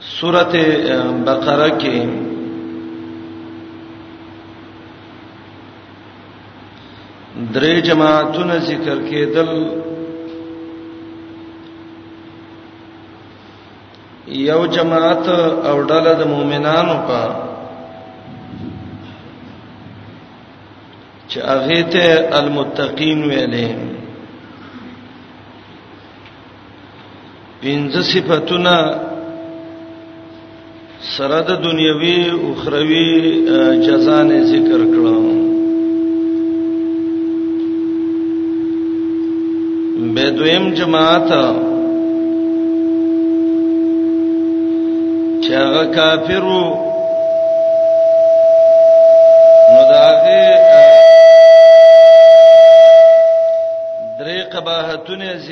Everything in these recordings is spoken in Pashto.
سورت بقره کې درې جماعتونه ذکر کېدل یو جماعت او ډله د مؤمنانو په چې هغه ته المتقین ویلې پنځه صفاتونه سره د دنیوي او اخروی جزا نه ذکر کړم به دویم جماعت چې هغه کافرو نو داغه درې قباحتونه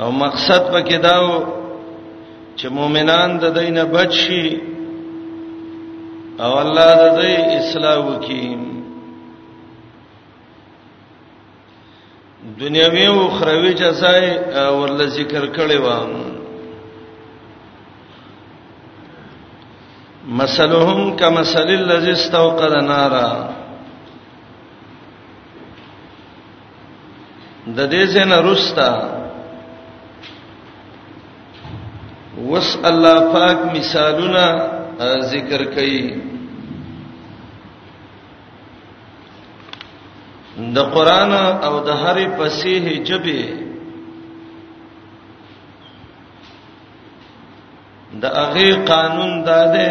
او مقصد پکې داو چې مؤمنان د دینه بچ شي او الله د دې اصلاح وکړي دنیوي او اخروی جزای ورل ذکر کړي و مثلهم کمثل الذي استوقد نارا د دې زنه رستا وس الله پاک مثالونه ذکر کړي د قران او د هرې فصیح جبه د هغه قانون داده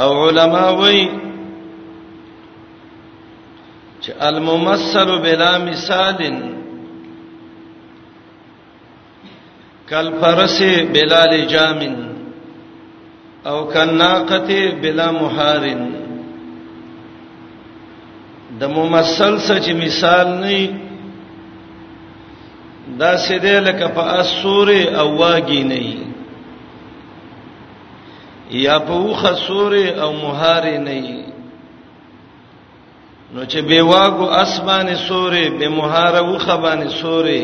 او علما وای چې الممثل بلا مثال کل فرس بلا لجام او کناقه بلا محار د ممثل سچ مثال نه دا سیده لکه په اسور او واګی نه یا په وخه سور او مهار نه نو چې به واګو اسمانه سورې به مهار وخه باندې سورې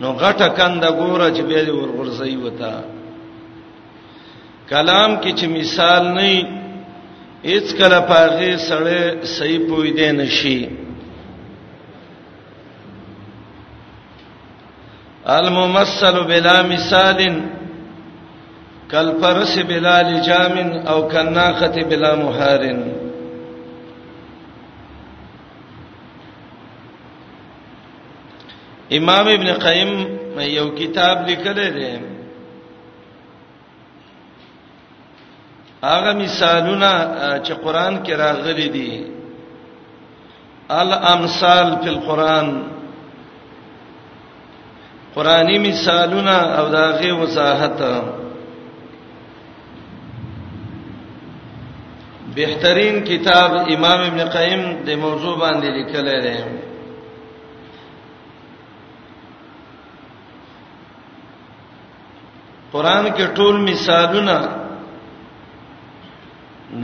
نو غټه کند ګوره چې به ورغورځي وتا کلام کې چې مثال نه هیڅ کله پاغه سړی صحیح پوی دی نشي الممثل بلا مثال کلفرس بلا لجام او کناخه بلا محارن امام ابن قیم یو کتاب لیکل دی هغه مثالونه چې قران کې راغلي دي الامثال فی القرآن قرآنی مثالونه او داغه وضاحت بهترین کتاب امام ابن قیم د موضوع باندې لیکل دی قران کې ټول مثالونه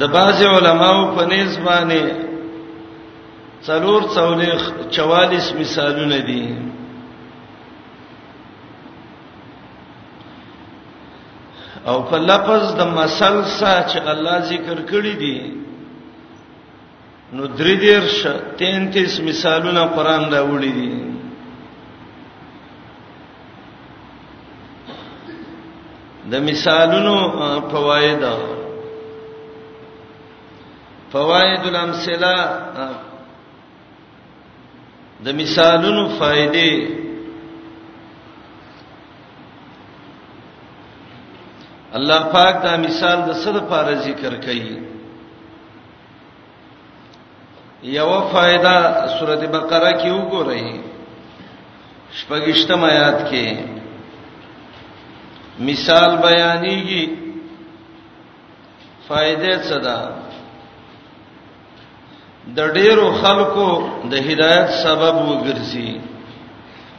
د بعض علماو په نسبانه څلور څولېخ 44 مثالونه دي او په لفظ د مسل سره چې الله ذکر کړی دی نو درې دیر ش 33 مثالونه قران دا وړي دي د مثالونو فواید فواید الامثله د مثالونو فائدې الله پاک دا مثال د څه لپاره ذکر کوي یو فائدہ سورته بقره کې وګورئ شپږشتم آیات کې مثال بیانېږي فائدې څه ده د ډېرو خلکو د هدایت سبب وګرځي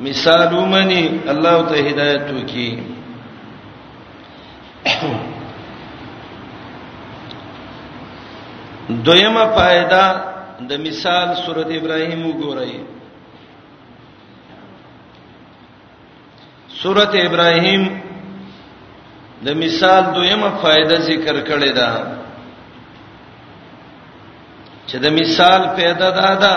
مثال ومني الله ته هدایت وکي دویمه فائدہ د مثال سورۃ ابراهیم وګورئ سورۃ ابراهیم د مثال دویمه فائدہ ذکر کړې ده چې د مثال پیدا ده دا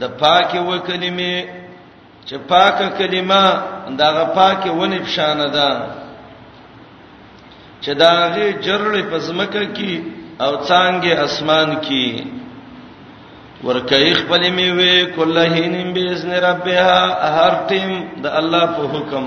د پاکه و کلمې چې پاکه کلمه دغه پاکه ونی پشان ده چې داغه جرړې په زمکه کې او څنګه اسمان کې ورکه خپل میوه کله هینم باذن ربها هر ټیم د الله په حکم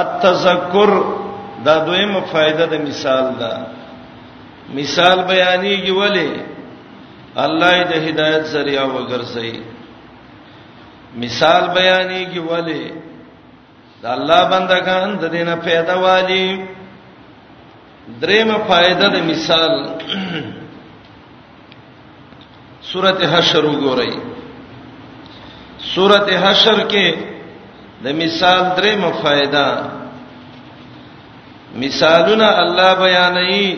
التذکر دا دویمه فائدہ د مثال ده مثال بیانېږي ولی الله د هدایت ذریعہ وګرځي مثال بیانېږي ولی د الله بندگان د دینه پیدا والی دریمه فائدہ د مثال سورته حشر وګورئ سورته حشر کې د مثال دریمه فائدہ مثالونه الله بیانوي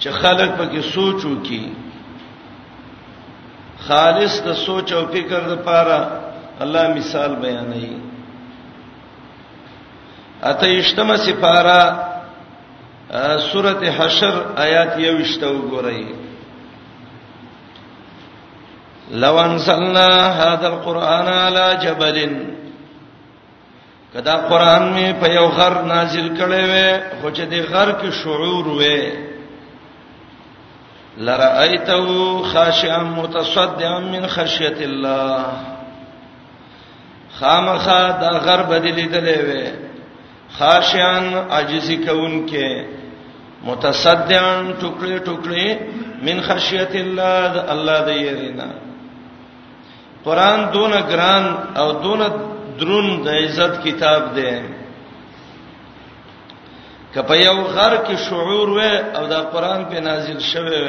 چې خلک پکې سوچ وکړي خالص د سوچ او فکر لپاره الله مثال بیانوي اته یشتمه سپارا سورته حشر آیات 21 وګورئ لو انزلنا هذا القران على جبل کدا قران می په یو غر نازل کړي وي خو چې د غر کې شعور وي لرایته خاشعا متصدعا من خشیت الله خامخا دا غر بدلی دلې وې خاشان عاجزی کون کې متصدعن ټوکړي ټوکړي من خشیت الله د الله د یرینا قران دون ګران او دون درون د عزت کتاب دی کپه یو غر کې شعور و او دا قران په نازل شوه و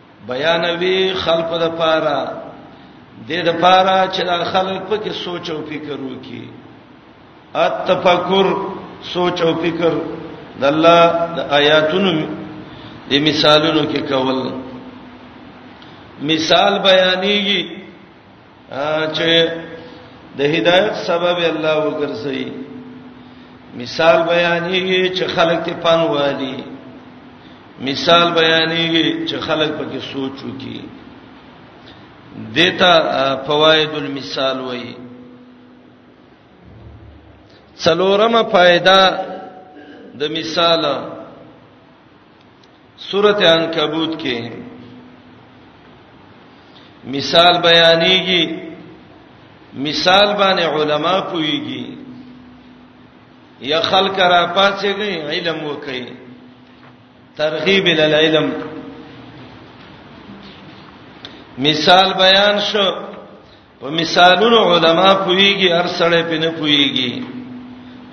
بیانوي خلکو د پاره د دې د پاره چې د خلک په کې سوچ او فکر وکړي التفکر سوچ او فکر د الله د آیاتونو د مثالونو کې کول مثال بیانېږي چې د هدایت سبب الله وګرځي مثال بیانېږي چې خلک ته پن والی مثال بیانېږي چې خلک پکې سوچ وکړي دیتا فواید المثال وای څلورمه فائدہ د مثال سورته عنکبوت کې مثال بیانېږي مثال باندې علما پويږي یا خلک را پاتېږي علم وکړي ترغیب ال العلم مثال بیان شو په مثالونو علما پويږي هر سړی په نه پويږي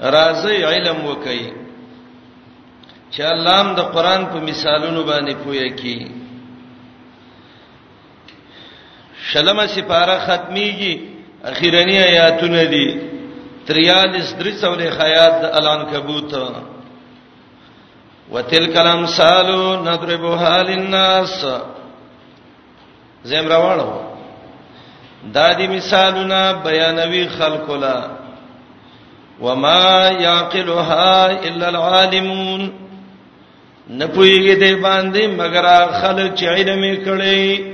راځي علم وکي چې الله هم د قران په مثالونو باندې پوي کی شلمه سپاره ختميږي اخیرنی آیاتونه دي 43 درې څولې خیات د الان کبوت وتلک الامثال نضربها للناس زم راوړو دا دي مثالونه بیانوي خلق لا وما يعقلها الا العالمون نه پويږي دې باندې مگر خلک چې علم یې کړی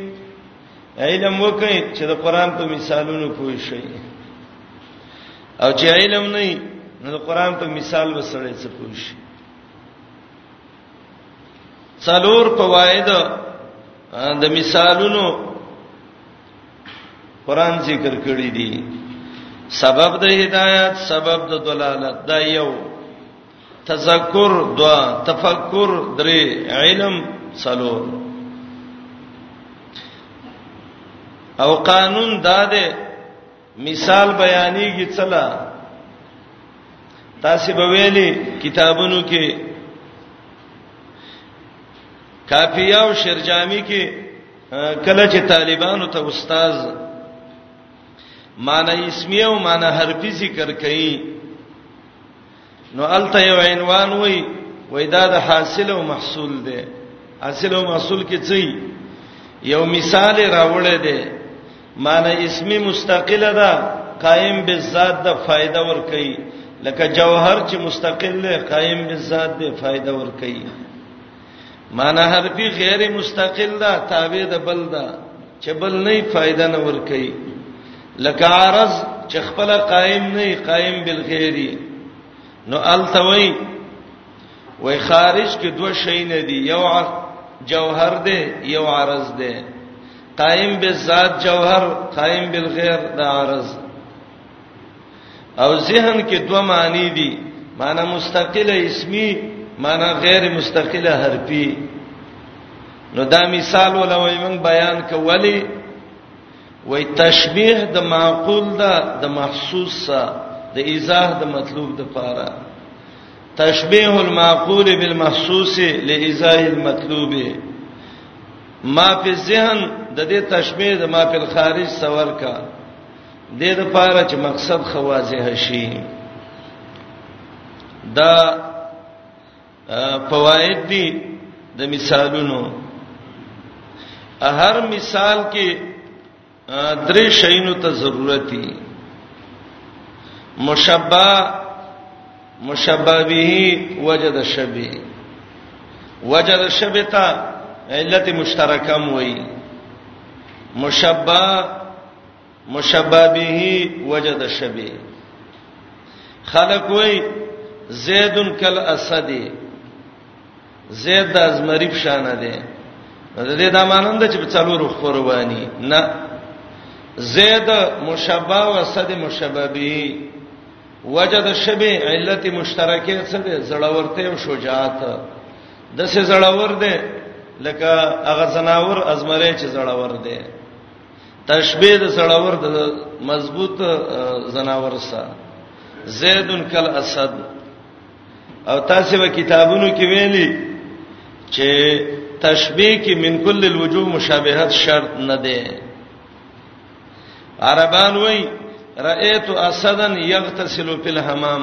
علم وکړي چې د قران په مثالونو پوي شي او چې علم نه نو د قران په مثال وسړې څه پوي شي څلور فواید د مثالونو قران ذکر کړی دي سبب د هدایت سبب د دلالت دا یو تذکر دوا تفکر درې علم څلور او قانون دا ده مثال بیانېږي څلا تاسو به ویلي کتابونو کې کافیه او شرجامی کې کله چې طالبانو ته استاد معنی اسمیه او معنی حرفی ذکر کړي نو الته یو عنوان وای وای دا د حاصل او محصول دی حاصل او محصول کې څه یو مثال راوړی دی معنی اسمی مستقله ده قائم بالذات د فائدہ ور کوي لکه جوهر چې مستقل دی قائم بالذات دی فائدہ ور کوي معنا حرفي غیر مستقل ده تابع ده بل ده چې بل نه فائدہ نه ور کوي لکه عرض چې خپل قائم نه قائم بالغیری نو التوی وای خارج کې دوه شی نه دي یو جوهر دی یو عرض دی قائم بالذات جوهر قائم بالغیر دا عرض او ذهن کې دوه معنی دي معنی مستقله اسمی معنی غیر مستقله حرفی نو دا مثال ولوي من بیان کولی وای تشبیه د معقول ده د محسوس سره د ایزاه د مطلوب د پاره تشبیه المعقول بالمحسوس لایزاه المطلوب ما فی ذهن د دې تشبیه د ما فی الخارج سور کا د دې لپاره چې مقصد خواځه شي دا فواید دي د مثالونو هر مثال کې درې شینو ته ضرورت دي مشبہ مشبہ به وجد شبیه وجد شبیه ته علت مشترکه موي مشبہ مشبہ به وجد شبی خلق وای زید کل اسد زید د ازمریب شان دی د دې د مانند چې په څلور قرباني نه زید مشبہ او اسد مشبہ به وجد شبه علت مشترکه څه ده زړورته او شجاعت د څه زړور ده لکه هغه زناور ازمره چې زړور ده تشبیه د سړاور د مضبوط زناور سره زید کل اسد او تاسو په کتابونو کې ویلي چې تشبیه کې من کل الوجوه مشابهت شرط نه ده عربان وای رأیت اسدن یغتسل فی الحمام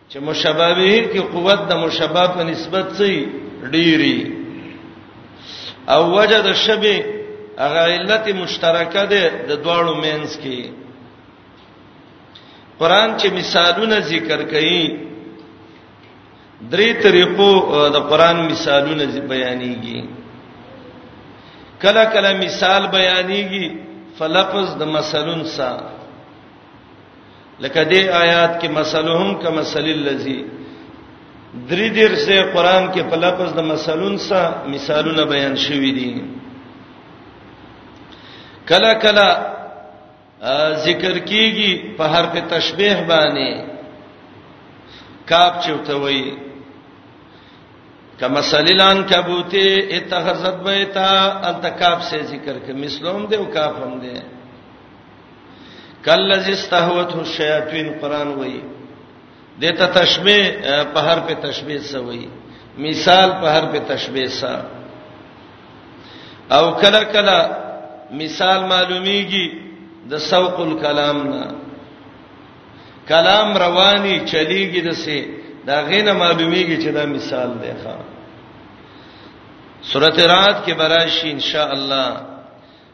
چې مشبه به کې قوت د مشبه په نسبت سي ډيري او وجه د شبه هغه علت مشترکه ده د دواړو مینس کې قران چې مثالونه ذکر کړي درې طریقو د قران مثالونه بیانېږي کله کله مثال بیانېږي فلفظ د مثلون سره لکه دې آیات کې مثلهم کما مثل الذی درې دیر سه قران کې په لفظ د مثلون سره مثالونه بیان شوي دي کله کله ذکر کیږي په حرف تشبیه باندې کاپ چوته وایي کما سلیلان کبوتی اتخذت بیتا التکاب سے ذکر کې مثلوم دی او کاف هم دی کله چې استهوته الشیاطین قران وایي دته تشبیه په هر په تشبیه سوی مثال په هر په تشبیه سا او کله کله مثال معلومیږي د سوق الکلام نه کلام رواني چلیږي دسه دا غینه معلومیږي چې دا مثال دی ښا سورته رات کې براشي ان شاء الله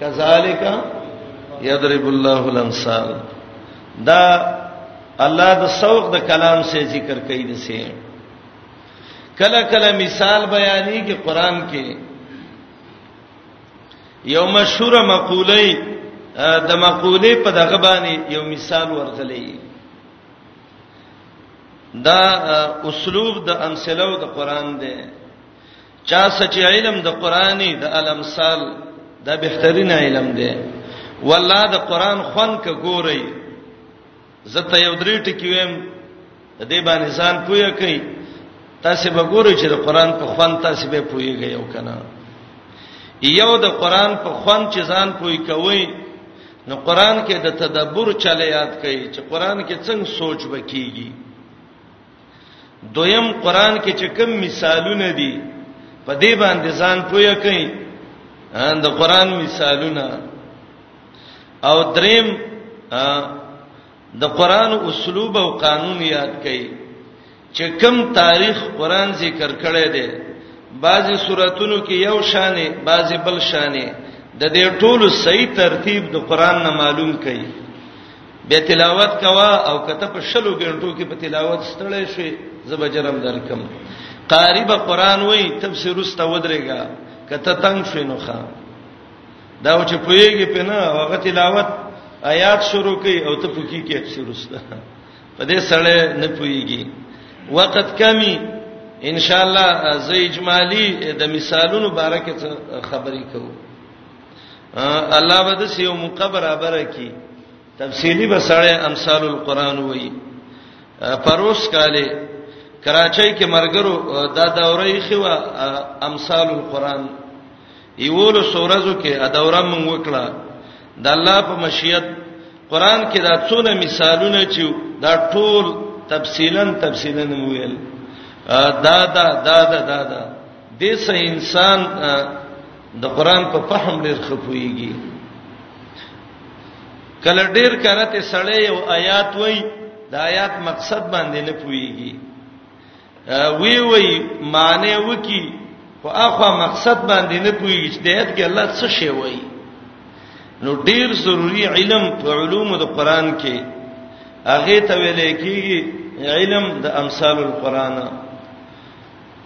کذالک یضرب الله الامثال دا الله د سوق د کلام سے ذکر کوي د سه کله کله مثال بیانې کې قران کې یو مشهور مقوله د مقوله په دغه باندې یو مثال ورغلی دا اسلوب د امثله او د قران دی چا سچ علم د قران د الامثال دا بهترین علم دی والله د قران خون ک ګوري زته یو درې ټکی ویم د دې باندې ځان پوهه کوي تاسو به ګورئ چې د قران په خون تاسو به پوهیږئ او کنه یو د قران په خون چې ځان پوي کوي نو قران کې د تدبر چلے یاد کوي چې قران کې څنګه سوچ وکيږي دویم قران کې چې کوم مثالونه دي په دې باندې ځان پوهه کوي د قران مثالونه او دریم د قران اسلوب او قانون یاد کړي چې کم تاریخ قران ذکر کړی دی بعضی سوراتونو کې یو شانې بعضی بل شانې د دې ټولو صحیح ترتیب د قران نه معلوم کړي به تلاوت کوا او کته په شلو غنټو کې په تلاوت ستړې شي زبر جرم درکم قاری به قران وای تفسیر است ودرېګا کته تنگ شوی نو ښا دا و چې پویږي په نه هغه تلاوت آیات شروع کړي او ته پوکی کې تفسیر است په دې سره نه پویږي وقت کمی ان شاء الله زې اجمالی د مثالونو باره کې خبرې کوو الله به د سیو مقبر ابره کی تفصیلی بسړی امثال القرآن وای پروس کاله کراچۍ کې مرګرو دا دورې خوا امثال القرآن ایولو سورزو کې ا دوره مونږ وکړه د الله په مشیت قرآن کې دا څونه مثالونه چې دا ټول تفصیلا تفصیلا ویل دا دا دا دا دا, دا. د سې انسان د قران په فهم ډیر خپويږي کله ډیر کرته سړی یو آیات وای د آیات مقصد باندې نه پويږي وی وی معنی وکي خو اخو مقصد باندې نه پويږي چې د آیات کې الله څه شی وای نو ډیر ضروری علم په علوم د قران کې هغه ته ویل کېږي علم د امثال القرآن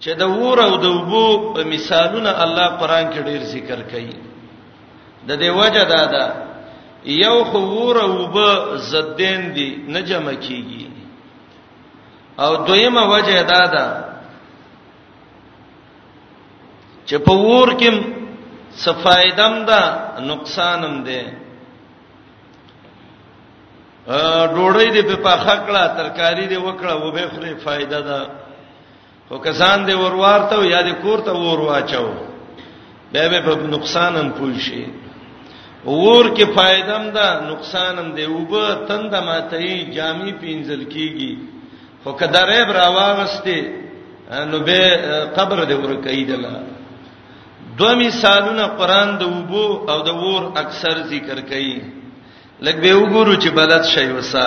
چې د ور او د وبو په مثالونه الله قران کې ډیر ذکر کوي د دې وجه دا ده یو خو ور او وب زدین دي نه جمع کیږي او دویمه وجه دا ده چې په ور کې صفایدم ده نقصانم ده ډوړې دې په پخکړه ترکاری دې وکړه وبې خوري فائدہ ده او کسان دی ورورته او یا دی کورته ور واچو به به په نقصان هم پوي شي ور کې فائدم ده نقصان هم دی وب تند ماته جامي پینځل کیږي خو کدارې براواغسته نو به قبر دی ور کیدله دو مثالونه قران د وبو او د ور اکثر ذکر کړي لکه به وګورو چې بلد شي وسه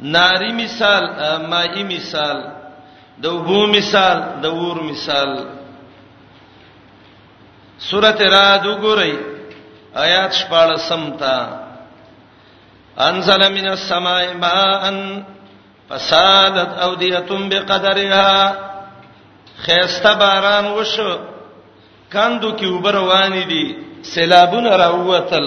ناری مثال مائی مثال د وبو مثال د ور مثال سورته را دګورئ آیات 14 سمتا انزل من السماء ماء فسالت اوديه بقدرها خيسته باران وشو کاندو کې وبروانې دي سیلابونه راووتل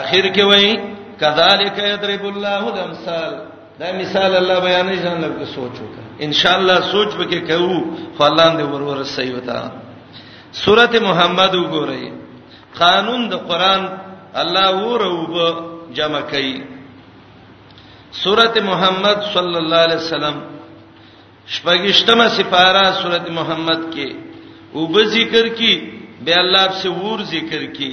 اخر کې وای کذالک یضرب الله الامثال دا مثال الله بیانې ځان لږه سوچ وکړه ان شاء الله سوچ وکړي کوو فلان دې ورور صحیح وتا سورته محمد وګورئ قانون د قران الله وروب جمع کوي سورته محمد صلی الله علیه وسلم شپږشتمه سپاره سورته محمد کې وب ذکر کی به الله په ور ذکر کی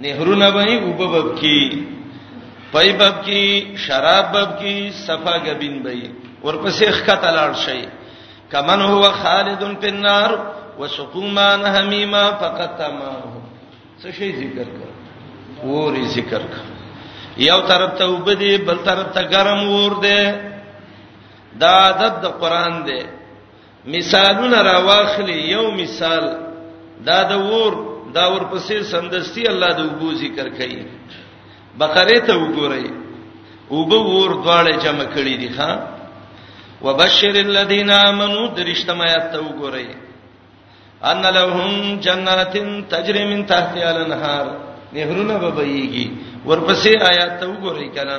نهرونه به او په باب کې پای باب کې شراب باب کې صفا غبین به ورپسې ښکته لاړ شي کمن هو خالد فی النار وسقوما حمیما فقط ما څه شي ذکر کړ ووري ذکر کړ یو طرف ته وبدي بل طرف ته ګرم ور دي دا عادت د قران دی مثالونه راواخلي یو مثال دا د ور دا ور پسې سمدستي الله د وبو ذکر کوي بقره ته وګورئ وبو ور دواړه جمع کړي دي ښا وبشر الذين امنوا درشتما یات ته وګورئ ان لهم جنات تجري من تحتها الانهار نهرونه به بهيږي ورپسې آیات ته وګورئ کله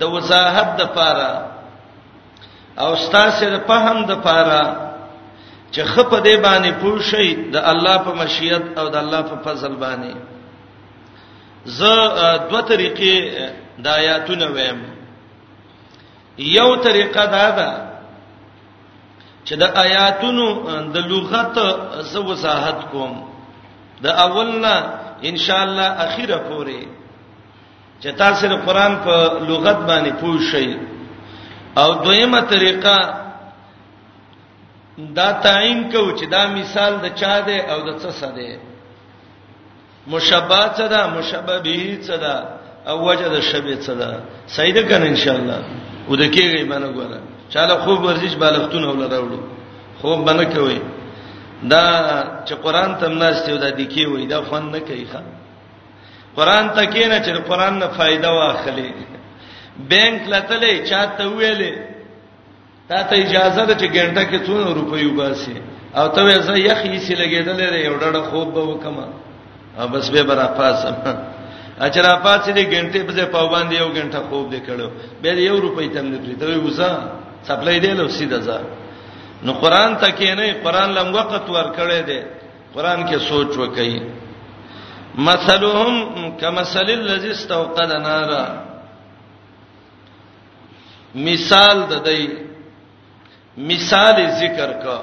د وضاحت د پاره او ستاسو د فهم د پاره چې خپ دې باندې پوښي د الله په مشیت او د الله په فضل باندې زه دوه طریقې د آیاتونه ویم یو طریقه دا ده چې د آیاتونو د لغت زو وضاحت کوم د اولنا ان شاء الله اخیره پورې چې تاسو د قران په لغت باندې پوه شئ او دویمه طریقه دا تعین کو چې دا مثال د چا دی او د څه څه دی مشبہ څه ده مشبہ به څه ده او وجه د شبه څه ده صحیح ده کنه ان شاء الله و د کېږي باندې ګوره چاله خوب ورزش بالښتونه ول راوړو خوب باندې کوي دا چې قران تم ناشته و دا د کېوي دا فن نه کوي ښا قران ته کینه چې قران نه فائدہ واخلې بانک لته چاته ویلې تا ته اجازه ده چې ګنټه کې څونه روپۍ وباسي او ته یې زه یخ یې سي لګیدلې یو ډډه خوب به وکما او بس به برا پاسه اچرا پاسه دې ګنټه په ځای پاوباندې یو ګنټه خوب دې کړو به یو روپۍ تم نه پریته وي وسه سپلای دې لو سیده ځه نو قران ته کې نه قران لم وخت ور کړې دې قران کې سوچ وکړئ مثلهم کمثل الذي استوقد نارا مثال د دې مثال ذکر کا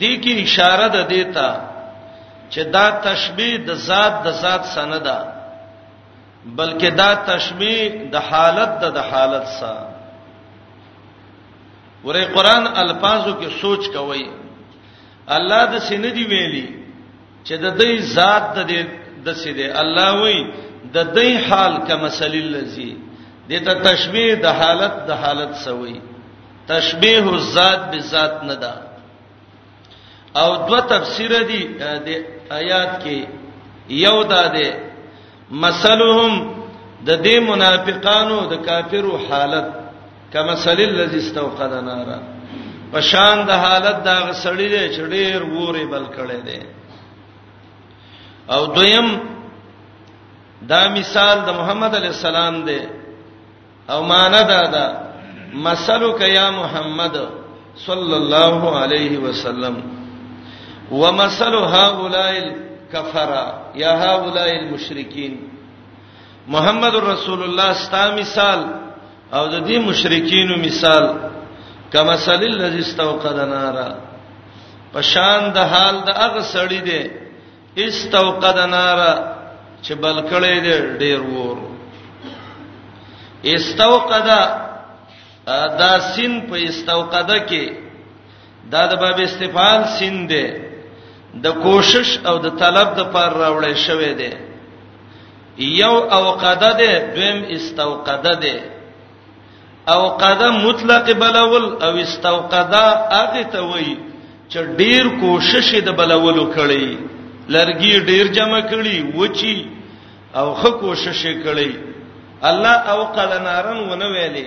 دې کې اشاره ده دیتا چې دا تشبیه د ذات د ذات سند ده بلکې دا تشبیه د حالت د د حالت سره ورې قران الفاظو کې سوچ کوئ الله د سینې دی ویلي چې د دې ذات د دې د سې دی الله وای د دې حال کما سلی الذی دته تشبیه د حالت د حالت سوی تشبیه الذات بذات نه ده او دو تفسیر دي د آیات کې یو دا ده مثلهم د دې منافقانو د کافرو حالت کما سل الذي استوقد نارا پشان د حالت دا غسړی دی چې ډیر ووري بل کړي دی او دویم دا مثال د محمد علی السلام دی او معنا دا ده مثلک یا محمد صلی الله علیه وسلم ومثل هؤلاء الكفرا یا هؤلاء المشرکین محمد رسول الله ستا مثال او د دې مشرکین مثال کما سل الذی استوقد نارا پشان د حال د هغه سړی دی استوقد نارا چې بل کړي دی ډیر ور استوقد دا سین په استوقد کې دا د باب استفال سین دی د کوشش او د طلب د پر راوړې شوې دی یو او قده دی دویم استوقده دی او قده مطلق بلول او استوقده هغه ته وایي چې ډیر کوشش د بلولو کړی لرګي ډیر جمع کړي وچی او خه کوشش کړي الله او قلنارن ونه ویلې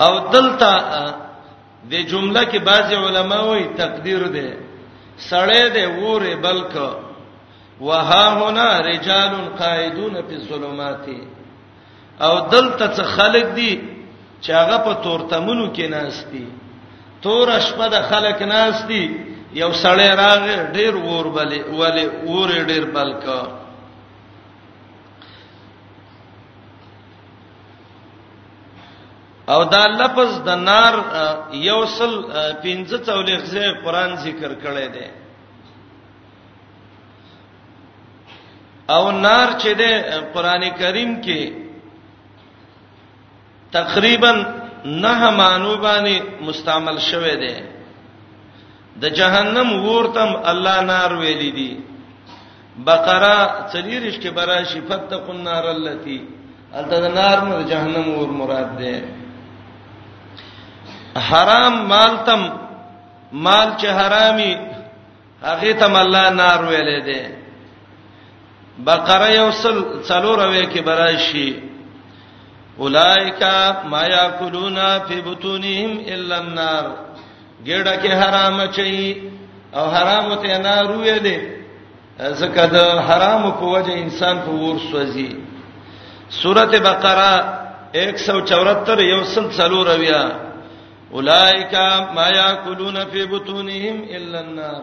او دلته د جمله کې بعضي علما وایي تقدیر ده سړې ده وره بلک وها هنا رجال قائدون فی الظلمات او دلته څه خلق دي چې هغه په تورتمنو کې ناشتي تور شپه د خلق ناشتي یو سړی راغ ډیر ور بلې ولې ور ډیر بلک او دا لفظ د نار یوصل 15 تولې ځای قران ذکر کړی دی او نار چې د قران کریم کې تقریبا نه مانو باندې مستعمل شوه دی د جهنم ورتم الله نار ویل دي بقره چلیرش کې برا شفت تق النار التي الته د نار نه جهنم ور مراد ده حرام مال تم مال چې حرامي هغه تم الله نار ویل دي بقره یوصل څلور وې کې برا شي اولائک ما یاکلون فی بطونهم الا النار ګډه کې حرام چي او حرام ته نه روې دي زکه د حرام په وجه انسان په ور سوځي سورته بقره 174 یو سل څلور اویا اولائک ما یاکلون فی بطونهم الا النار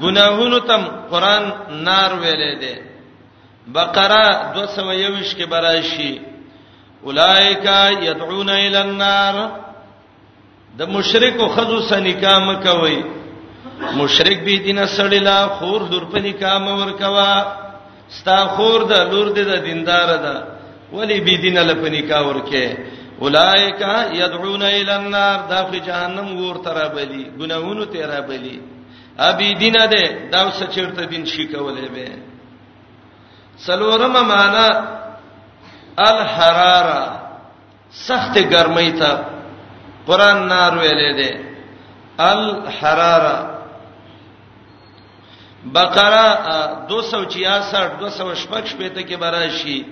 ګناهونو تم قران نار ویلې ده بقره 221 کې براشي اولائک یدعون الی النار د مشرک او خزو سنکام کوي مشرک به دینه سړی لا خور در په نکام ور کوا ستا خور ده لور دې ده دیندار ده ولی بی دین له پنی کا ورکه اولائک یدعون الی النار دا په جهنم ور ترا بلی ګناهونو تیرا بلی ابي دین ده دا وس چیرته دین شي کولای به سلورم معنا الحراره سخت ګرمۍ ته قران نار ویلې ده الحراره بقره 266 266 په ته کې براشي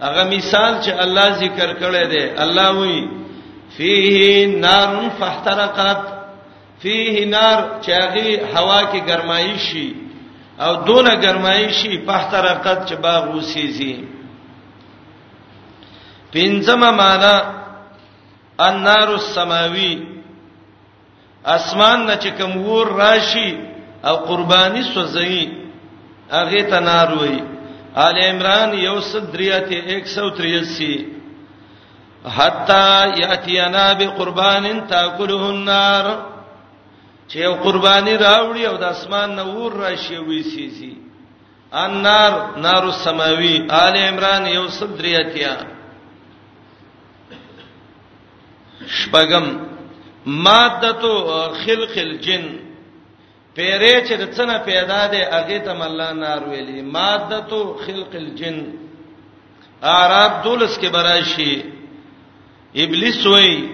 هغه مثال چې الله ذکر کړی دی الله وی فيه نار فاحترقت فيه نار چې هغه هوا کې ګرمایي شي او دونه ګرمایي شي فاحترقت چې باغ وسیږي پنځمه معنا النار السماوي اسمان نه چې کوم ور راشي او قرباني سوځي هغه ته نار وایي آل عمران یو صدریات 183 حتا یاتینا بقربان تاکله النار چې یو قرباني راوړي او د اسمان نه ور راشي وي سي سي النار نار السماوی آل عمران یو سل دریاتیا شپغم مادتو خلق الجن پیرې چې د څنګه پیدا ده هغه ته الله نار ویلي مادتو خلق الجن اعراب دولس کې براشي ابلیس وای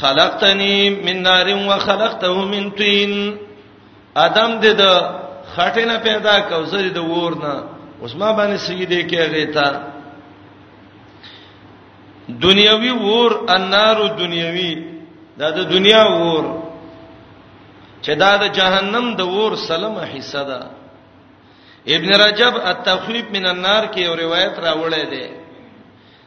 خلقتنی من نار و خلقته من طین ادم دې د خټینه پیدا کو زری د ورنه اوس ما باندې سجده کوي تا دنیوي ور النار دنیوي دا د دنیا ور چې دا د جهنم د ور سلمه حصہ ده ابن رجب التخویب من النار کې یو روایت راوړی دی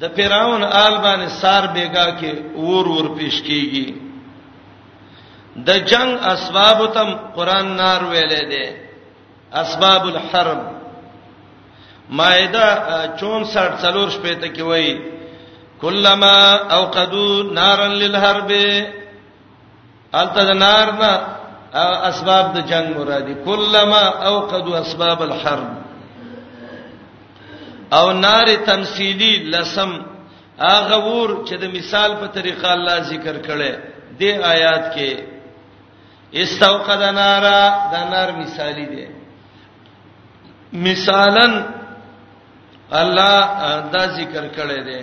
د فرعون آل باندې سار بیګا کې ور ور پیش کیږي د جنگ اسباب تم قران نار ویلې ده اسباب الحرب مائده 64 څلور شپې ته کې وایي کلمہ اوقدو نارن للحرب الته د نار نه اسباب د جنگ مرادي کلمہ اوقدوا اسباب الحرب او نار تمثيلي لسم هغه ور چې د مثال په طریقه الله ذکر کړي د آیات کې استوقد نارا د نار مثالی دی مثالا الله دا ذکر کړی دی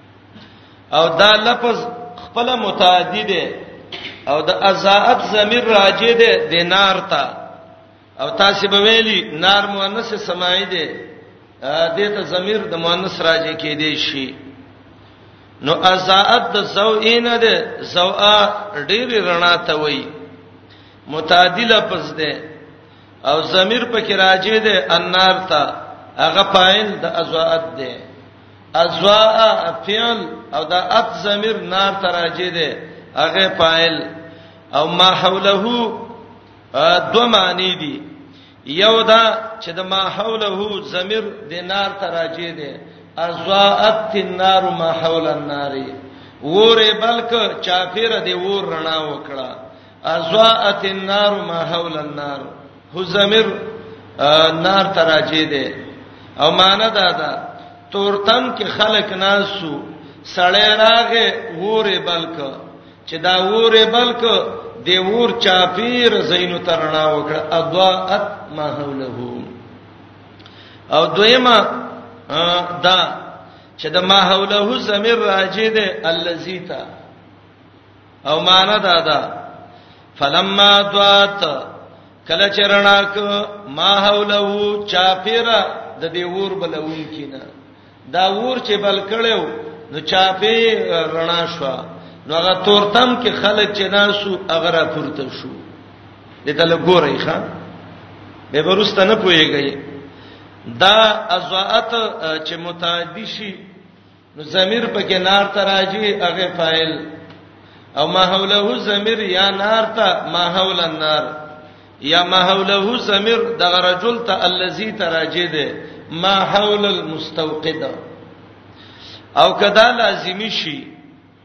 او دا لفظ خپل متعدی دی او د ازاعت ضمیر راجی دی د نار ته او تاسو به ویلی نار مؤنث سمای دی د ته ضمیر د مؤنث راجی کې دی شي نو ازاعت د زوئین ده زوئا ډیر رڼا ته وای متعدی لفظ ده او ضمیر پکې راجی ده انار ته هغه فاعل د ازاعت ده ازوا فعل او دا ات ضمیر نار تراجه ده هغه فاعل او ما حوله دو معنی دي یو دا چې د ما حوله ضمیر د نار تراجه ده ازوات النار ما حول النار وره بلک چافیر دی ور رڼا وکړه ازواءت النار ما حول النار هو زمير نار تراجه ده او معنا دا ده تورتم کې خلق ناسو سړی راغه وره بلک چې دا وره بلک دی ور چاپیر زینو ترنا وکړه اضاءت ما حوله او دویما دا چې د ما حوله زمير راجه ده الذي تا او معنا دا ده فلما ضات کله چرناک ما حوله چا پیرا د دې ور بلون کینا دا ور چې بل کړو نو چا په رڼا شو نو هغه تورتم کې خلک چې ناسو هغه را پورته شو دته لګورې ښا به ورسته نه پويږي دا ازوات چې متعدی شي نو ضمیر په کې نار ته راځي هغه فاعل او ما حوله ضمیر یا نار ته ما حول النار یا ما حوله ضمیر د رجل ته الذی تراجه ده ما حول المستوقد او کدا لازمی شي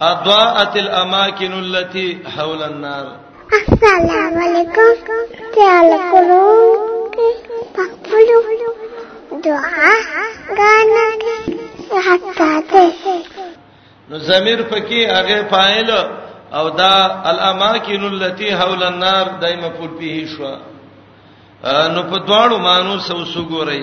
اضاءت الاماکن التي حول النار السلام علیکم تعال کولو پخپلو دعا غانا حتا ته نو زمير پکې هغه فاعل او دا الاماکن التي حول النار دایمه پور پیه شو نو په دواړو مانو سو سو ګورئ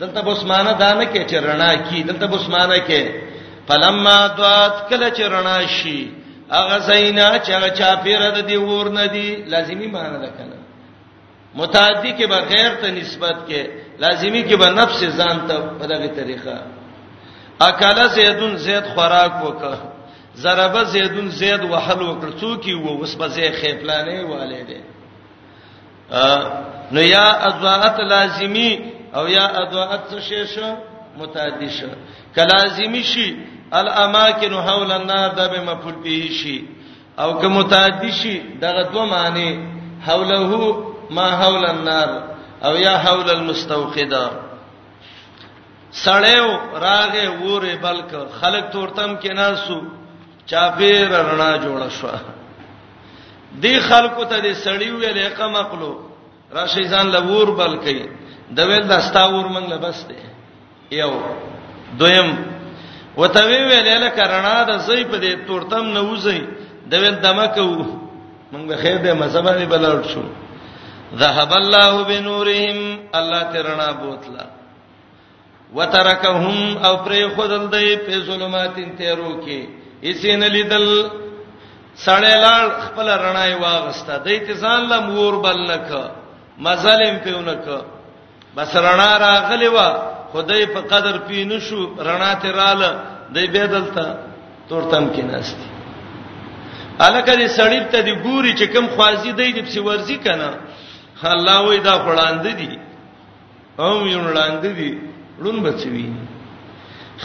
دلته بس معنا دا نه کې چې رڼا کی دلته بس معنا کې فلما دوات کله چې رڼا شي هغه زینا چې هغه چا پیر د دی ور نه دی لازمی معنا ده کنه متعدی کې بغیر ته نسبت کې لازمی کې به نفس ځان ته په دغه طریقه اکل زیدون زید خوراک وکړه ضرب زیدون زید وحل وکړ څوک یو وسبه زی خپلانه والے دی نو یا اضاءت لازمی او یا اضاءت څه شی شو متعدی شو کلازمی شي الاماکن حول النار د به مفعول به شي او که متعدی شي دغه دوه معنی حوله ما حول النار او یا حول المستوقده سړیو راغه وره بلک خلق تورتم کې ناسو چاپیر رڼا جوړ شو دی خلکو ته د سړی ویل اقام عقلو راشي ځان لور بل کوي د ویل د استاور منګ لبس دی یو دویم وته وی ویل لکه رڼا د زوی په دې تورتم نه وځي د ویل دمه کو موږ به خیر به مزبه نه بلور شو ذهب الله بنورهم الله ترنا بوتلا وترکهم او پرې خدل دی په ظلماتین تیرو کې اسین لیدل سړی لړ خپل رڼای واغسته د اتزان له مور بل نک مظالم پیونک بس رڼا راغلی و خدای په قدر پینو شو رڼا ته رااله دی به دلته تورتم کې ناشتي الکه دې سړی ته دی ګوري چې کم خوازي دی د پسی ورزي کنه الله وې دا خړاند دي او یون لاندې وی لون بچوي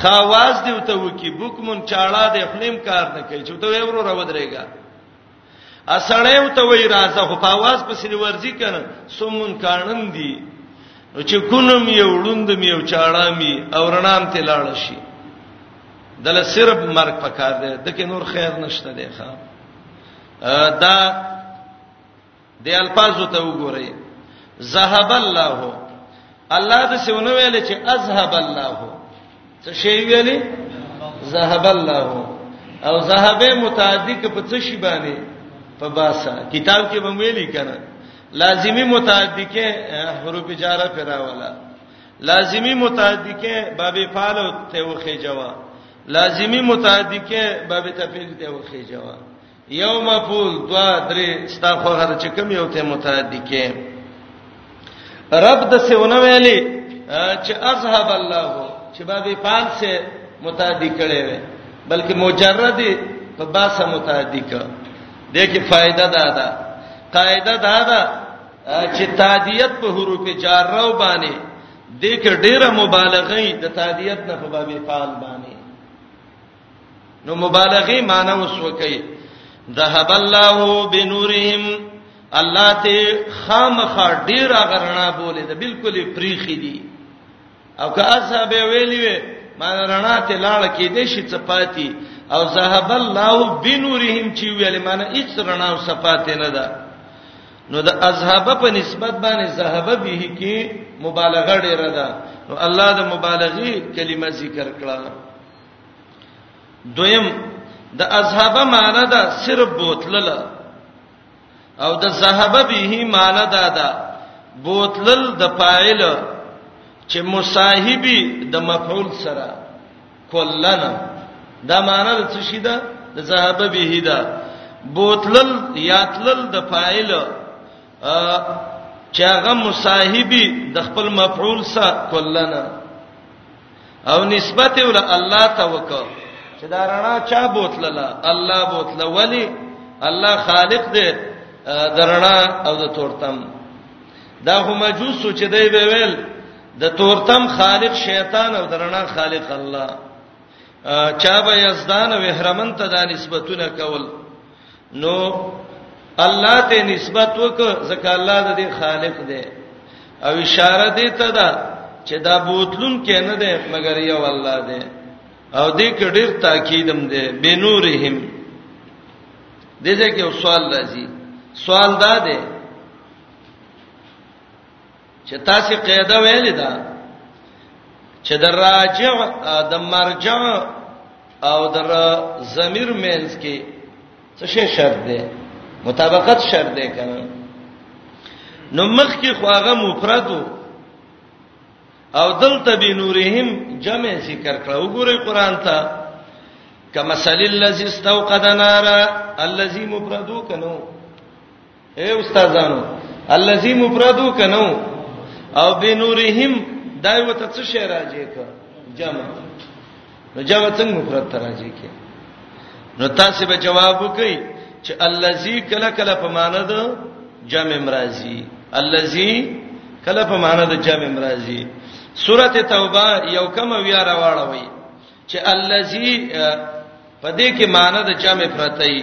خواز دی وته وکي بوکمن چاړه د خپلم کار نه کوي چې ته ورو را ودرېګا اسړې وته وی راځه خو په आवाज پسې ورځي کنه سمون کانن دی نو چې کونم یو لوند می یو چاړه می او رڼام ته لاړ شي دله صرف مرګ پکار دی دکې نور خیر نشته دی ښا دا دی الفاظو ته وګورئ ذهب الله الله د سونه ویل چې اذهب الله څه شی ویلې ذهب الله او ذهب متعدی ک په څه شی باندې په باسا کتاب کې به ویلي کنه لازمی متعدی کې حروف جاره پراواله لازمی متعدی کې باب فعل او توخی جواب لازمی متعدی کې باب تفعیل ته وخی جواب یو مفعول دوا درې ستا خو هر چې کم یو ته متعدی کې رب د سونه ویلي چې اذهب الله چې بابي پال سے متعدی کړي وي بلکې مجرد په باسه متعدی کړه دغه فائدہ دا ده قاعده دا ده چې تعدیت په حروف جار راو باندې دغه ډیره مبالغه د تعدیت نه په باب فعل باندې نو مبالغه معنی وسوکې ذهب الله بنورهم الله ته خامخا ډیر غرنا بولې ده بالکل پریخي دي او که اصحاب ویلی وي ما رڼا ته لاړ کې دې شي صفاتی او ذهب الله بنورهم چې ویل معنی هیڅ رڼا او صفات نه ده نو د اذهب په نسبت باندې ذهب به کې مبالغه ډیره ده نو الله د مبالغه کلمه ذکر کړه دویم د اذهب معنی دا صرف بوتلل او د ذهب به معنی دا دا بوتلل د فاعل چې مصاحبي د مفعول سره کلن دا معنی د څه شي دا د ذهب به دا بوتلل یاتلل د فاعل چې هغه مصاحبي د خپل مفعول سره کلن او نسبت ول الله ته وکړه چې دا رڼا چا بوتلله الله بوتله ولی الله خالق دی د رڼا او د تورتم دا هم مجوس چې دی به ویل د تورتم خالق شیطان او د رڼا خالق الله چا به یزدان او احرمن ته دا نسبتونه کول نو الله ته نسبت وک ځکه الله د دې خالق دی او اشاره دی ته دا چې دا بوتلون کې نه دی مګر یو الله دی او دې کې ډېر تاکیدم دی بنورهم دې ځکه یو سوال راځي سوال دا دی چې تاسو قاعده ویلې ده چې د راجع د مرجع او د ضمیر مینس کې څه شی شرط دی مطابقت شرط دی کنه نو مخ کې خو هغه مفرد او دلته به نورهم جمع ذکر کړه وګوره قران ته کما سلیل الذی استوقد نارا الذی مفردو کنو اے استادانو الذی مفردو کنو او بنورهم دای وته څه شی راځي ک جمع نو جمع څنګه مفرد ته راځي کی نو تاسو به جواب وکئ چې الذی کله کله په معنی د جمع مرাজি الذی کله په معنی د جمع مرাজি سورته توبه یو کم ویا راوړوي چې الذی په دې کې معنی د جمع پرتای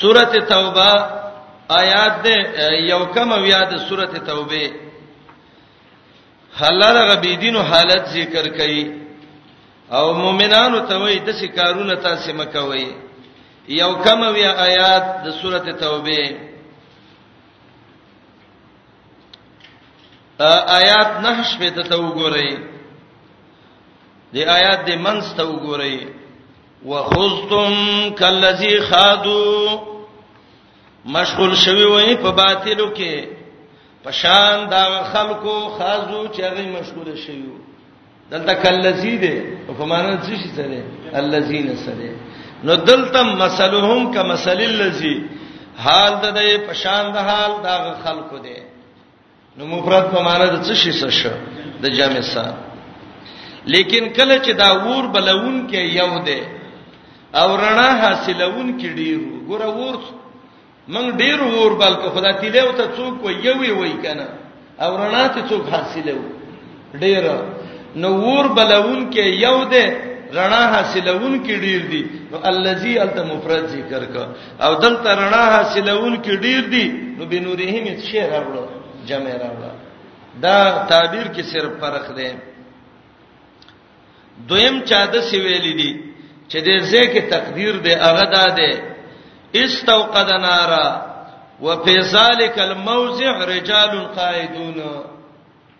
سورته توبه آیات ده یو کم بیا د سورته توبه حلال غبیدینو حالت ذکر کړي او مؤمنانو ته وایي د څه کارونه تاسو مکوئ یو کم بیا آیات د سورته توبه آیات نه شپه ته وګورئ د آیات د منځ ته وګورئ وخذتم کلذي خادو مشغول شوی وای په باطلو کې پشان دا خلکو خازو چې هغه مشغول شوی دلته کلذي دي په معنا څه شي سره الذين سره نو دلته مسلهم کمسل الذي حال د دې پشان د حال دا خلکو دي نو مفرد په معنی د څه شي څه شو د جمع سره لیکن کله چې دا ور بلون کې یو دی او رڼا حاصلون کې ډیرو ګور ور من ډیر ور بلکې خدای تیله او ته څوک وی یو وی کنه او رڼا ته څوک حاصلو ډیر نو ور بلون کې یو ده رڼا حاصلون کې ډیر دي نو الذي الت مفرد ذکر کا او دلته رڼا حاصلون کې ډیر دي نو بنورهم شی راوړو جمع راوړو دا تعبیر کې صرف فرق دی دویم چا د سی ویل دي چې د زکه تقدیر دی هغه دا دی استوقد نارا وفي ذلك الموضع رجال قائدون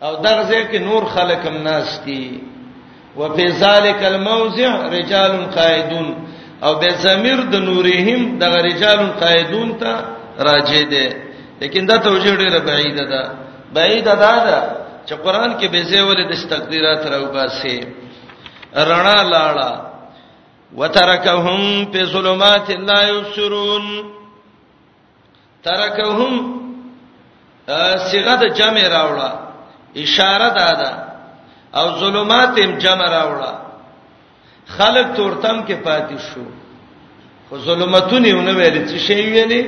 او دغه ځکه نور خلک هم ناس دي وفي ذلك الموضع رجال قائدون او به ضمیر د نورهم د رجال قائدون ته راجه دي لیکن دا توجیه ډیره بعیده ده بعیده ده دا چې قران کې به زیول د تقدیرات راو باسي رڼا لاړه وترکهم فی ظلمات لا یبصرون ترکهم صيغه د جمع راوړه اشاره ده ده او ظلمات هم جمع راوړه خلق تورتم کې پاتې شو خو ظلمتونه یې نه ویلې چې شی ویلې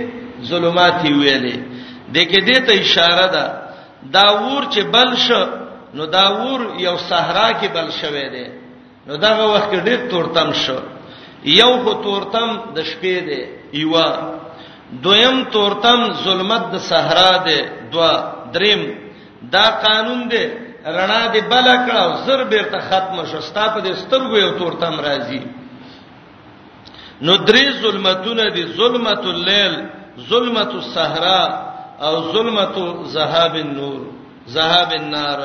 ظلمات یې ویلې د کې دې ته اشاره ده دا ور چې بل شو نو دا ور یو صحرا کې بل شوه دی نو دغه وخت کې ډېر تورتم شو یو خو تورتم د شپې دی یوا دویم تورتم ظلمت د صحرا دی دوا دریم دا قانون دی رڼا دی بل کړه او زر بیرته ختم شو ستا په دې سترګو یو تورتم راځي نو درې ظلمتونه دي ظلمت الليل ظلمت الصحرا او ظلمت ذهاب النور ذهاب النار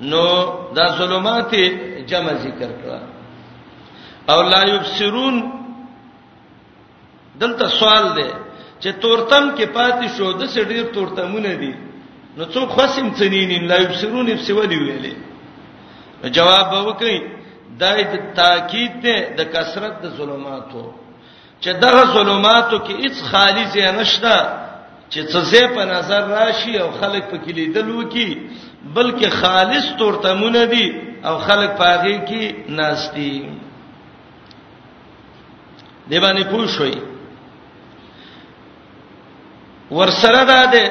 نو دا ظلمات جمع ذکر کړه او لا یبصرون دلته سوال دی چې تورتم کې پاتې شو د سړي تورتمونه دي نو څو خصم تنین لا یبصرون بسولی ویلې جواب وکړي دای د تاکید ته د کثرت د ظلماتو چې دغه ظلماتو کې هیڅ خالی ځای نشته چې څه زه په نظر راشي او خلک په کې لیدل وکي بلکې خالص تورتمونه دي او خلک پاغي کې ناشتي دی باندې پوښوي ورسره دا ده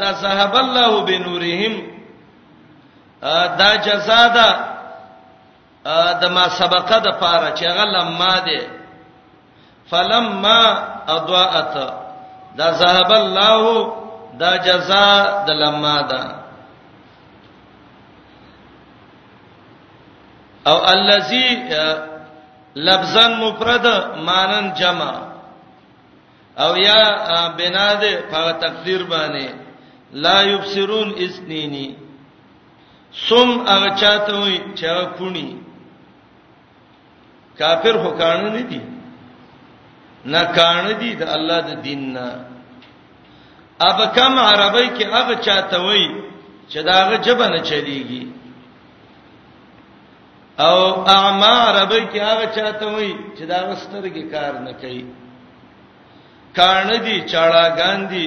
دا صاحب الله بنورهم دا جزاء ده د ما سبقه د پاره چې هغه لما ده فلما اضاءت دا ذهب الله دا جزاء د لما ده او الذي لفظا مفرد مانن جمع او یا بنا ده په تقدیر باندې لا یبصرون اسنینی سم هغه چاته وي چې هغه کونی کافر هو کان نه دي نه کان دي د الله د دین نه اب کم عربی کې هغه چاته وي چې داغه جبه نه چلیږي او اعما عربی کې هغه چاته وي چې داغه سترګې کار نه کوي کان دي چاړه ګاندي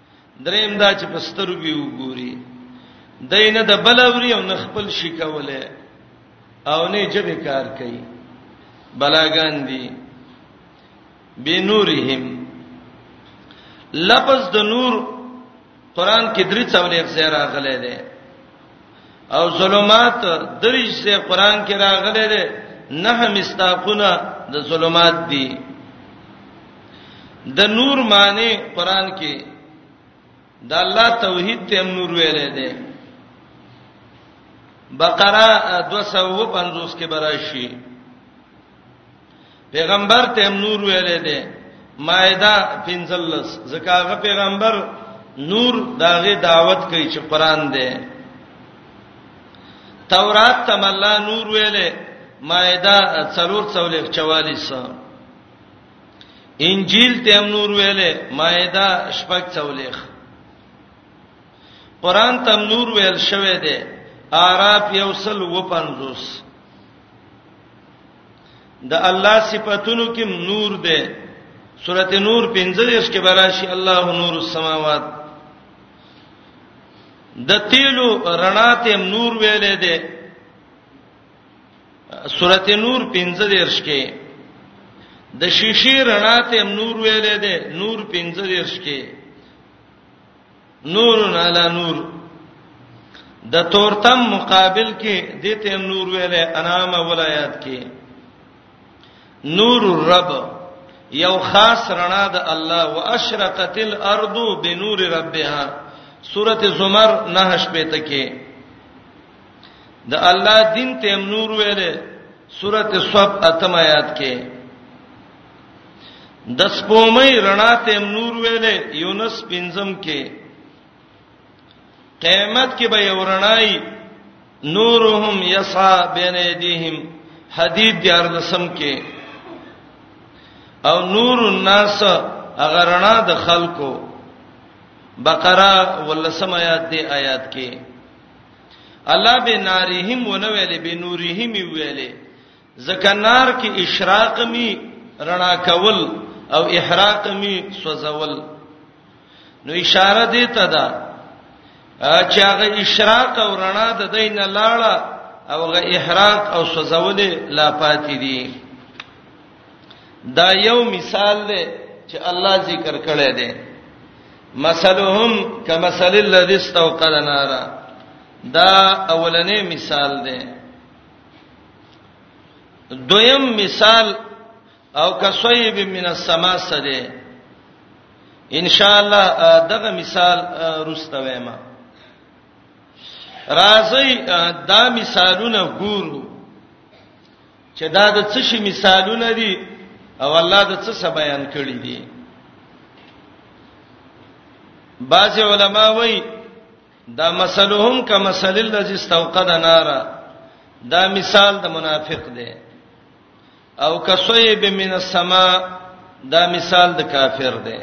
دریم دا چې پسترو به وګوري دینه د بلوري او نخپل شي کوله او نه جبه کار کوي بلاګان دي بنورهم لفظ د نور قران کې درې څولې افسر راغلي دي او ظلمات دریش سے قران کې راغلي دي نه مستاقونه د ظلمات دي د نور معنی قران کې د الله توحید ته نور ویلې دي بقره 250 کې براشي پیغمبر ته نور ویلې ده مائده پنځلس زکاغه پیغمبر نور داغه دعوت کوي چې قران ده تورات ته الله نور ویلې مائده 344 انجیل ته نور ویلې مائده شپږ څولېخ قران ته نور ویل شوې ده اعراف یوسل و 50 د الله صفاتونو کې نور ده سورته نور 15 کې براشي الله نور السماوات د تیلو رڼا ته نور ویلې ده سورته نور 15 کې د شیشې رڼا ته نور ویلې ده نور 15 کې نور علی نور د تورتم مقابل کې دته هم نور ویلې انام ولایات کې نور الرب یو خاص رڼا د الله واشرقت الارض بنور ربها سوره زمر 9 شپه ته کې د الله دین ته هم نور ویلې سوره صف اتم آیات کې د سپومې رڼا ته نور ویلې یونس پنځم کې قیامت کې به یو رڼای نورهم یسا بین ایدیهم حدید دیار لسم کې او نور الناس اگر رڼا د خلکو بقره ولسم آیات دی آیات کې الله به ناریهم ونه ویلې به نوریهم ویلې ځکه نار کې اشراق می رڼا کول او احراق می سوځول نو اشاره دی ته ده چې هغه اشراق او رڼا د دینه لاړه او هغه احراق او سوځولې لا پاتې دي دا یو مثال دی چې الله ذکر کړی دی مثلهم کمثل الذی استوقد نارا دا اولنې مثال دی دویم مثال او کسویب من السما سده ان شاء الله دغه مثال رستوي ما راځي دا مثالونه ګورو چې دا د څه شي مثالونه دي او الله د څه څه بیان کړی دي بعض علما وایي دا مثلهم کمثل الذي استوقد نارا دا مثال د منافق دی او کسویب من السما دا مثال د کافر دی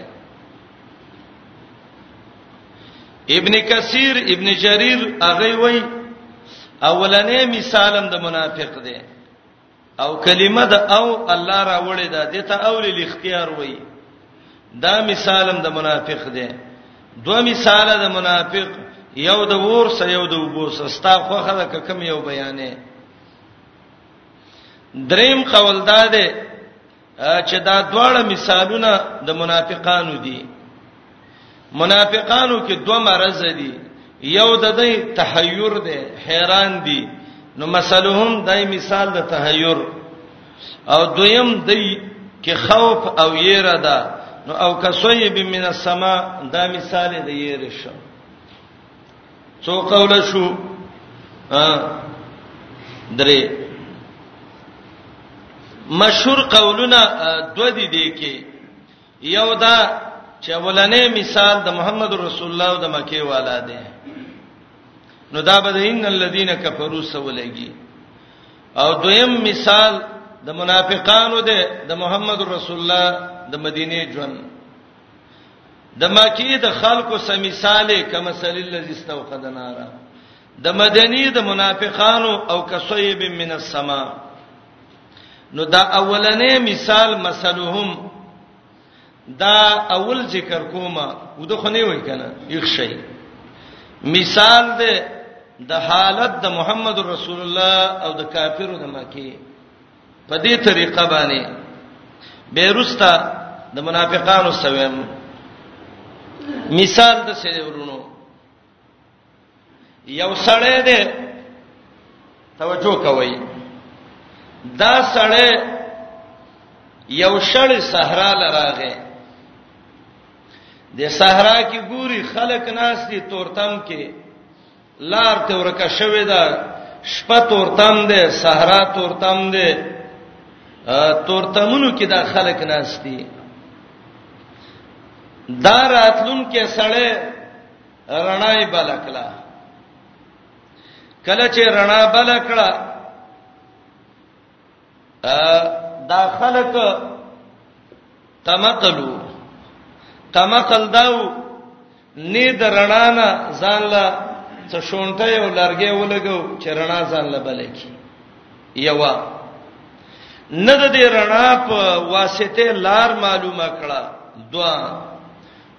ابن کثیر ابن جریر هغه وای اولنې مثالم د منافق دی او کلمه د او الله راوړې ده د ته اول الاختیار وای دا مثالم د منافق دی دوه مثال د منافق یو د ور سره یو د وبو سره ستا خوخه ده کوم یو بیانې دریم قول دا ده چې دا دواړه مثالونه د منافقانو دي منافقانو کې دوه مرز دي یو د دې تحیر دی حیران دي نو مثلهم دای مثال د تحیر او دویم دی کې خوف او یره ده نو او کسوی بمن السما دا مثال دی یره شو څو قول شو ا درې مشهور قولونه دو دي دي کې یو دا چې ولنې مثال د محمد رسول الله او د مکه والا دی نو دا به ان الذين كفروا سولېږي او دویم مثال د منافقانو دی د محمد رسول الله د مدینه ژوند د مکی د خلکو سمیساله کما سلی الذی استوقد نارا د مدنی د منافقانو او کسیب من السما نو دا اولنې مثال مثلهم دا اول ذکر کومه وده خو نه وای کنه یو شی مثال ده د حالت د محمد رسول الله او د کافرو د مکی په دې طریقه باندې بیرستا د منافقانو سویم مثال د سره ورونو یو سړی دی توجه کوئ دا سړی یو شړ صحرا لراغه د صحرا کې ګوري خلک ناس دي تورتم کې لار ته ورکه شوې ده شپه تورتم ده صحرا تورتم ده تورتمونو کې دا خلک ناشتي دا راتلون کې سړې رڼای بلکلا کله چې رڼا بلکړه دا خلک تمقلو تمقل داو نه درنانا ځان لا څه شونټه یو لارګې ولګو چې رڼا ځان لا بلکی یوا نه د دې رڼا په واسطه لار معلومه کړه دوا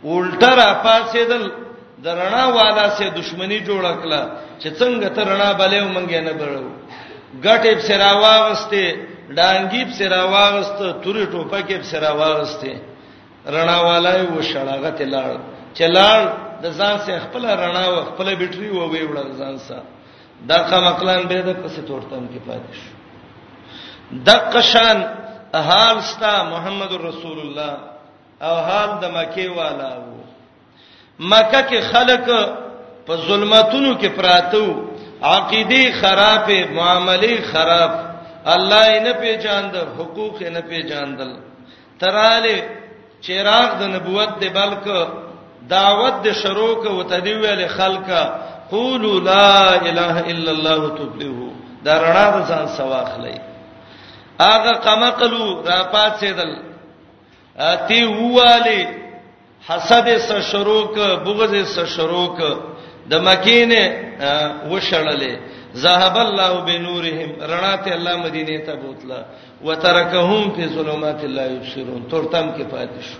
الټه را پاسېدل د رڼا والا سه دښمنی جوړ کړه چې څنګه ته رڼا بلې ومنګې نه بلو ګټې په سرا واغسته ډانګي په سرا واغسته تورې ټوپکې په سرا واغسته رڼا والا یې وشړاغه تلار چلار د ځان سه خپل رڼا او خپل بیټری و وی وړل ځان سه دا کوم عقلان به د پسې تورتم کې پاتې شو دقشان حال ستا محمد رسول الله او هم د مکه والا وو مکه کې خلک په ظلمتونو کې پراتو عقيدي خرابې معاملې خراب الله یې نه پیژاند حقوق یې نه پیژاندل تراله چراغ د نبوت دی بلک دعوت د شروع کو ته دی ویل خلکا قولوا لا اله الا الله تفلحوا دا رڼا د ځان سواخلې اغه قمقلو را پاتېدل اتی والی حسد سره شروع ک بغض سره شروع ک د مکینه وشړلې ذهب الله بنورهم رڼا ته الله مدینه ته بوتله وترکهم فی ظلمات لا یبصرون تورتم کې پاتې شو